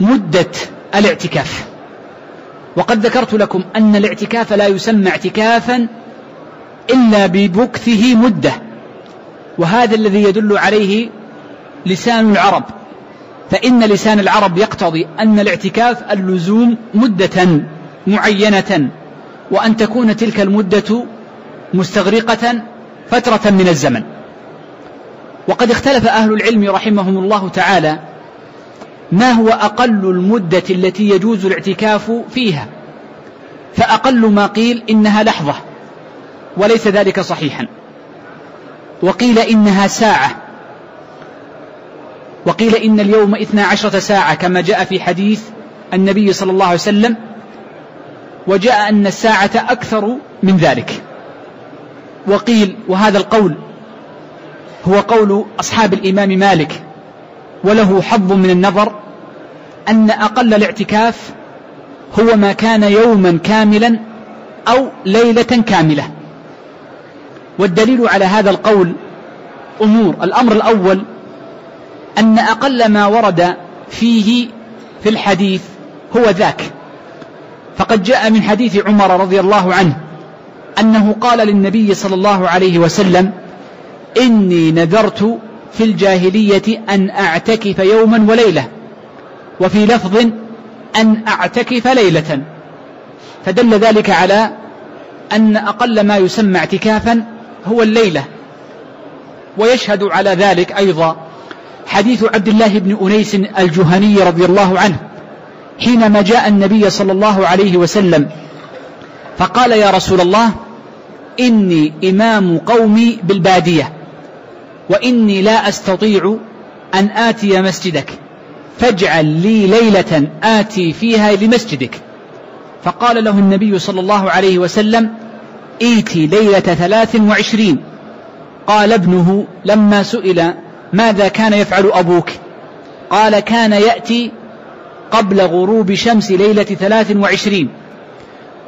مدة الاعتكاف. وقد ذكرت لكم أن الاعتكاف لا يسمى اعتكافا إلا ببكثه مدة. وهذا الذي يدل عليه لسان العرب. فإن لسان العرب يقتضي أن الاعتكاف اللزوم مدة معينة وأن تكون تلك المدة مستغرقة فترة من الزمن. وقد اختلف أهل العلم رحمهم الله تعالى ما هو أقل المدة التي يجوز الاعتكاف فيها؟ فأقل ما قيل إنها لحظة وليس ذلك صحيحا. وقيل إنها ساعة. وقيل إن اليوم إثنى عشرة ساعة كما جاء في حديث النبي صلى الله عليه وسلم وجاء أن الساعة أكثر من ذلك. وقيل وهذا القول هو قول أصحاب الإمام مالك وله حظ من النظر أن أقل الاعتكاف هو ما كان يوما كاملا أو ليلة كاملة. والدليل على هذا القول أمور. الأمر الأول أن أقل ما ورد فيه في الحديث هو ذاك. فقد جاء من حديث عمر رضي الله عنه أنه قال للنبي صلى الله عليه وسلم إني نذرت في الجاهلية أن أعتكف يوما وليلة وفي لفظ أن أعتكف ليلة. فدل ذلك على أن أقل ما يسمى اعتكافا هو الليلة. ويشهد على ذلك أيضا حديث عبد الله بن أنيس الجهني رضي الله عنه حينما جاء النبي صلى الله عليه وسلم فقال يا رسول الله إني إمام قومي بالبادية. وإني لا أستطيع أن آتي مسجدك. فاجعل لي ليلة آتي فيها لمسجدك. فقال له النبي صلى الله عليه وسلم إيتي ليلة ثلاث وعشرين. قال ابنه لما سئل ماذا كان يفعل أبوك؟ قال كان يأتي قبل غروب شمس ليلة ثلاث وعشرين.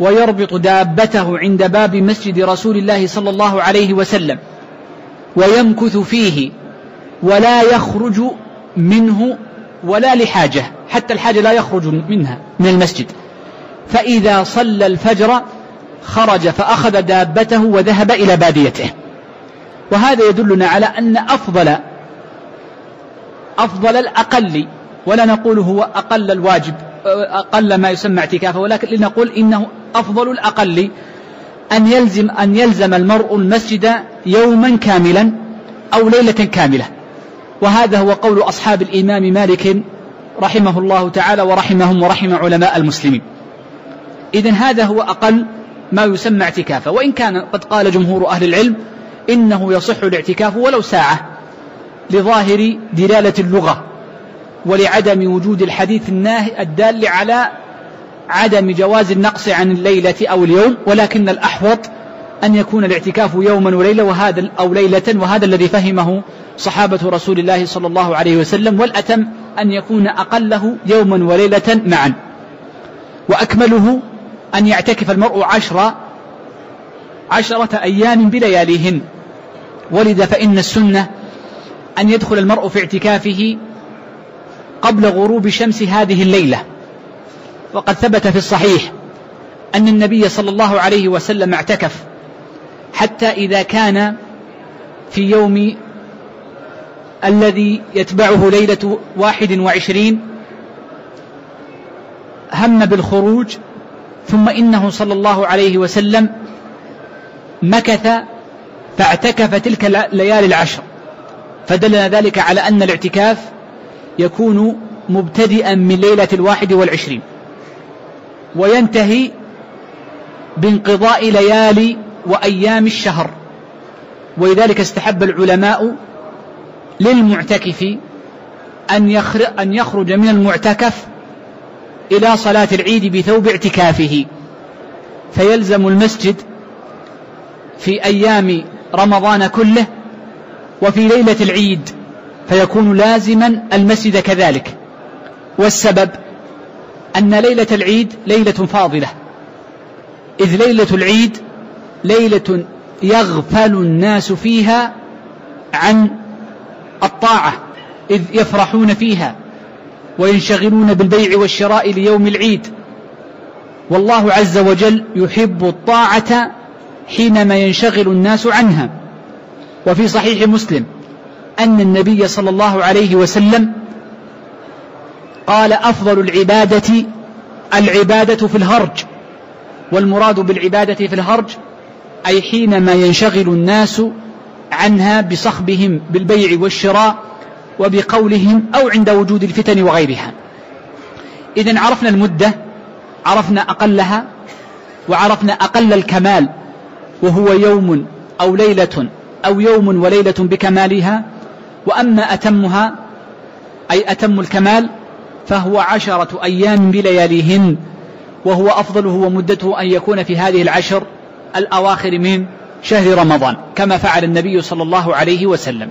ويربط دابته عند باب مسجد رسول الله صلى الله عليه وسلم. ويمكث فيه ولا يخرج منه ولا لحاجة حتى الحاجة لا يخرج منها من المسجد. فإذا صلى الفجر خرج فأخذ دابته وذهب إلى باديته. وهذا يدلنا على أن أفضل أفضل الأقل ولا نقول هو أقل الواجب أقل ما يسمى اعتكافا ولكن لنقول إنه أفضل الأقل أن يلزم أن يلزم المرء المسجد يوما كاملا أو ليلة كاملة. وهذا هو قول أصحاب الإمام مالك رحمه الله تعالى ورحمهم ورحم علماء المسلمين. إذا هذا هو أقل ما يسمى اعتكافا وإن كان قد قال جمهور أهل العلم إنه يصح الاعتكاف ولو ساعة لظاهر دلالة اللغة ولعدم وجود الحديث الناهي الدال على عدم جواز النقص عن الليلة أو اليوم ولكن الأحوط أن يكون الاعتكاف يوما وليلة وهذا أو ليلة وهذا الذي فهمه صحابة رسول الله صلى الله عليه وسلم والأتم أن يكون أقله يوما وليلة معا. وأكمله أن يعتكف المرء عشر عشرة أيام بلياليهن. ولذا فإن السنة أن يدخل المرء في اعتكافه قبل غروب شمس هذه الليلة. وقد ثبت في الصحيح أن النبي صلى الله عليه وسلم اعتكف حتى إذا كان في يوم الذي يتبعه ليلة واحد وعشرين هم بالخروج ثم إنه صلى الله عليه وسلم مكث فاعتكف تلك الليالي العشر. فدل ذلك على أن الاعتكاف يكون مبتدئا من ليلة الواحد والعشرين. وينتهي بانقضاء ليالي وأيام الشهر. ولذلك استحب العلماء للمعتكف أن يخرج من المعتكف إلى صلاة العيد بثوب اعتكافه. فيلزم المسجد في أيام رمضان كله وفي ليلة العيد فيكون لازما المسجد كذلك. والسبب أن ليلة العيد ليلة فاضلة. إذ ليلة العيد ليلة يغفل الناس فيها عن الطاعة إذ يفرحون فيها وينشغلون بالبيع والشراء ليوم العيد. والله عز وجل يحب الطاعة حينما ينشغل الناس عنها. وفي صحيح مسلم أن النبي صلى الله عليه وسلم قال أفضل العبادة العبادة في الهرج. والمراد بالعبادة في الهرج أي حينما ينشغل الناس عنها بصخبهم بالبيع والشراء وبقولهم أو عند وجود الفتن وغيرها. إذا عرفنا المدة عرفنا أقلها وعرفنا أقل الكمال وهو يوم أو ليلة أو يوم وليلة بكمالها وأما أتمها أي أتم الكمال فهو عشرة أيام بلياليهن وهو أفضله ومدته أن يكون في هذه العشر الأواخر من شهر رمضان كما فعل النبي صلى الله عليه وسلم.